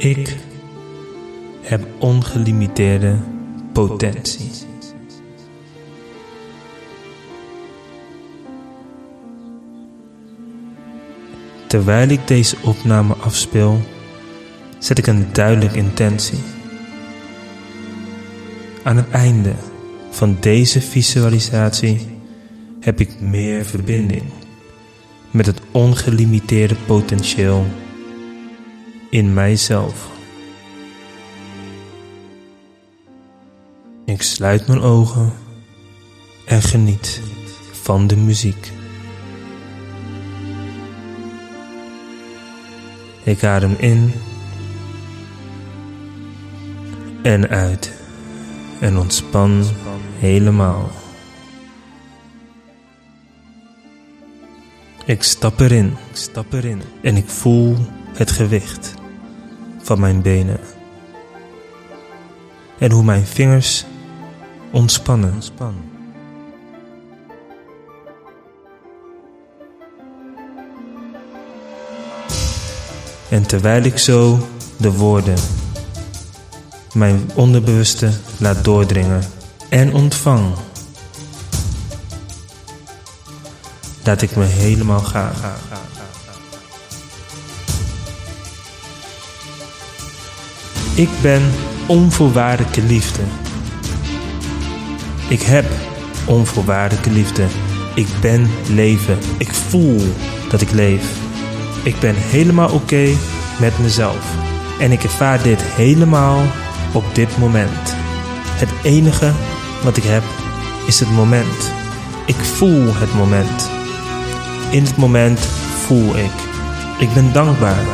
Ik heb ongelimiteerde potentie. Terwijl ik deze opname afspeel, zet ik een duidelijke intentie. Aan het einde van deze visualisatie heb ik meer verbinding met het ongelimiteerde potentieel in mijzelf. Ik sluit mijn ogen en geniet van de muziek. Ik adem in en uit en ontspan helemaal. Ik stap erin, ik stap erin en ik voel het gewicht van mijn benen. En hoe mijn vingers ontspannen. En terwijl ik zo de woorden mijn onderbewuste laat doordringen en ontvang, laat ik me helemaal gaan. Ik ben onvoorwaardelijke liefde. Ik heb onvoorwaardelijke liefde. Ik ben leven. Ik voel dat ik leef. Ik ben helemaal oké met mezelf. En ik ervaar dit helemaal op dit moment. Het enige wat ik heb is het moment. Ik voel het moment. In het moment voel ik. Ik ben dankbaar.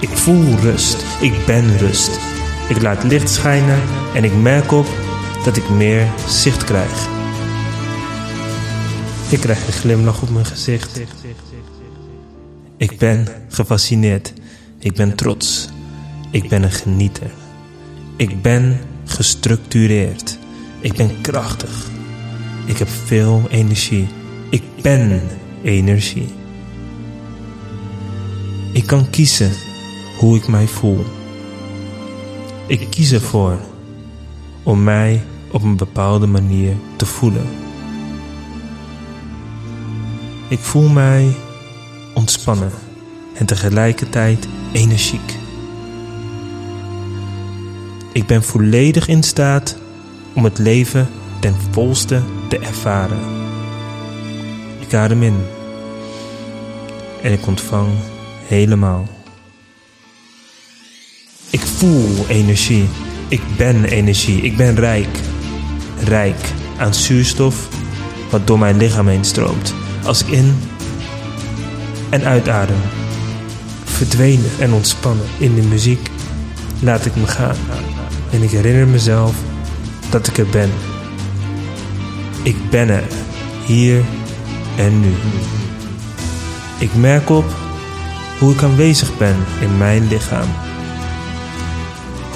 Ik voel rust. Ik ben rust. Ik laat licht schijnen en ik merk op dat ik meer zicht krijg. Ik krijg een glimlach op mijn gezicht. Ik ben gefascineerd. Ik ben trots. Ik ben een genieter. Ik ben gestructureerd. Ik ben krachtig. Ik heb veel energie. Ik ben energie. Ik kan kiezen hoe ik mij voel. Ik kies ervoor om mij op een bepaalde manier te voelen. Ik voel mij ontspannen en tegelijkertijd energiek. Ik ben volledig in staat om het leven ten volste te ervaren. Ik adem in en ik ontvang helemaal. Voel energie. Ik ben energie. Ik ben rijk. Rijk aan zuurstof wat door mijn lichaam heen stroomt. Als ik in en uitadem. Verdwenen en ontspannen in de muziek laat ik me gaan. En ik herinner mezelf dat ik er ben. Ik ben er. Hier en nu. Ik merk op hoe ik aanwezig ben in mijn lichaam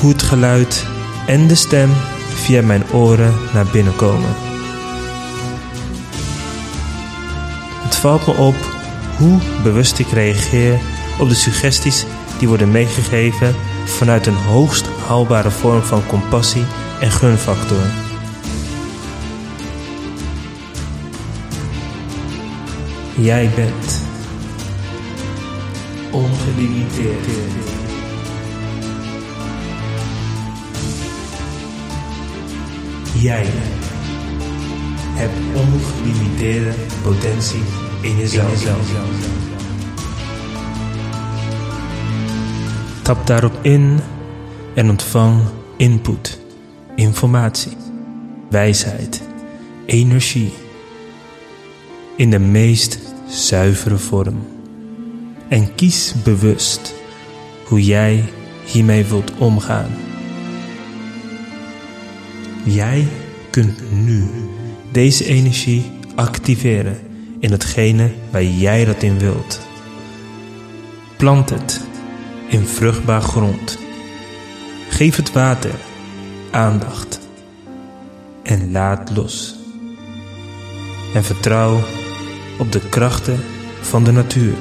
hoe het geluid en de stem via mijn oren naar binnen komen. Het valt me op hoe bewust ik reageer op de suggesties die worden meegegeven vanuit een hoogst haalbare vorm van compassie en gunfactor. Jij bent ongelimiteerd. Jij hebt ongelimiteerde potentie in jezelf. Tap daarop in en ontvang input, informatie, wijsheid, energie in de meest zuivere vorm. En kies bewust hoe jij hiermee wilt omgaan. Jij kunt nu deze energie activeren in hetgene waar jij dat in wilt. Plant het in vruchtbaar grond. Geef het water, aandacht en laat los. En vertrouw op de krachten van de natuur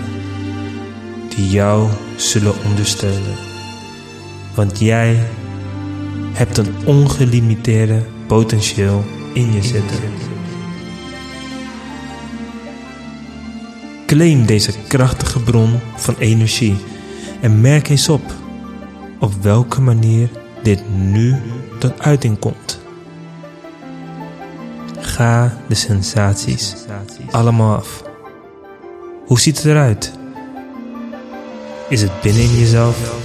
die jou zullen ondersteunen. Want jij hebt een ongelimiteerde potentieel in je zitten. Claim deze krachtige bron van energie en merk eens op op welke manier dit nu tot uiting komt. Ga de sensaties allemaal af. Hoe ziet het eruit? Is het binnen in jezelf?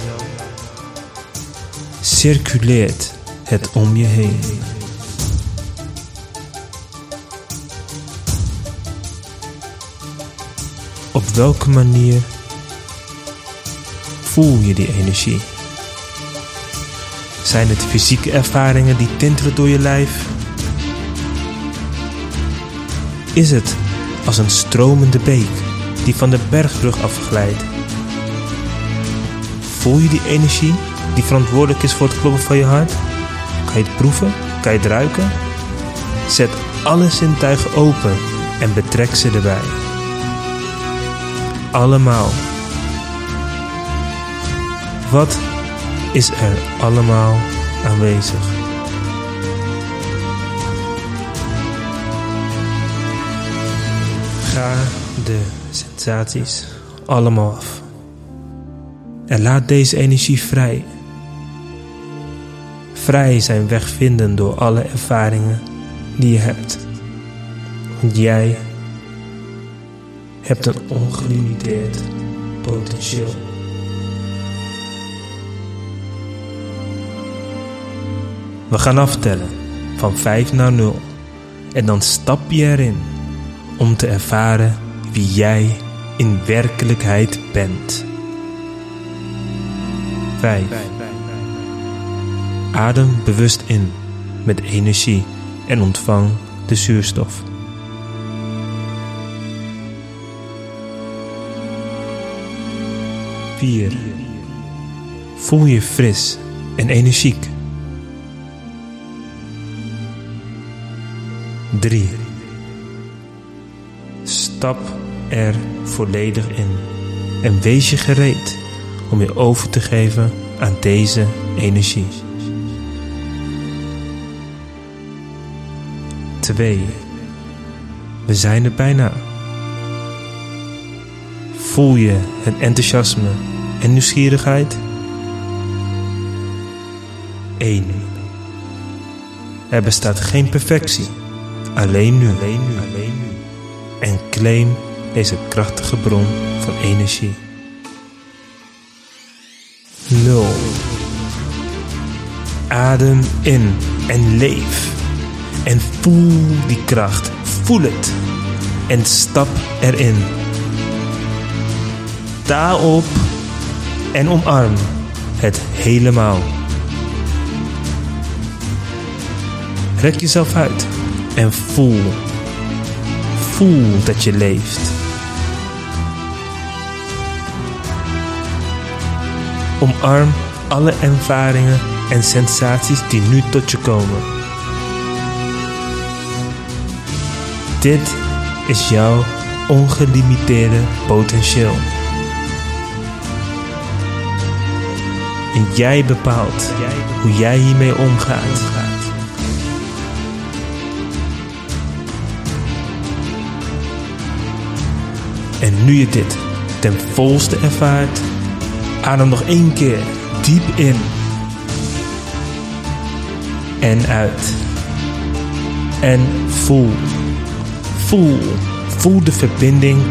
Circuleert het om je heen? Op welke manier voel je die energie? Zijn het fysieke ervaringen die tintelen door je lijf? Is het als een stromende beek die van de bergbrug afglijdt? Voel je die energie die verantwoordelijk is voor het kloppen van je hart? Kan je het proeven? Kan je het ruiken? Zet alle zintuigen open en betrek ze erbij. Allemaal. Wat is er allemaal aanwezig? Ga de sensaties allemaal af. En laat deze energie vrij. Vrij zijn weg vinden door alle ervaringen die je hebt. Want jij hebt een ongelimiteerd potentieel. We gaan aftellen van 5 naar 0 en dan stap je erin om te ervaren wie jij in werkelijkheid bent. 5. Adem bewust in met energie en ontvang de zuurstof. 4. Voel je fris en energiek. 3. Stap er volledig in en wees je gereed om je over te geven aan deze energie. 2. We zijn er bijna. Voel je het enthousiasme en nieuwsgierigheid? 1. Er bestaat geen perfectie, alleen nu. Alleen nu. Alleen nu. En claim deze krachtige bron van energie. 0. Adem in en leef. En voel die kracht. Voel het. En stap erin. Sta op en omarm het helemaal. Rek jezelf uit en voel. Voel dat je leeft. Omarm alle ervaringen en sensaties die nu tot je komen. Dit is jouw ongelimiteerde potentieel. En jij bepaalt hoe jij hiermee omgaat. En nu je dit ten volste ervaart, adem nog één keer diep in en uit. En voel, voel, voel de verbinding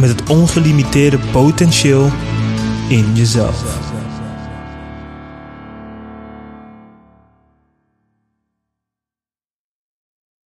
met het ongelimiteerde potentieel in jezelf.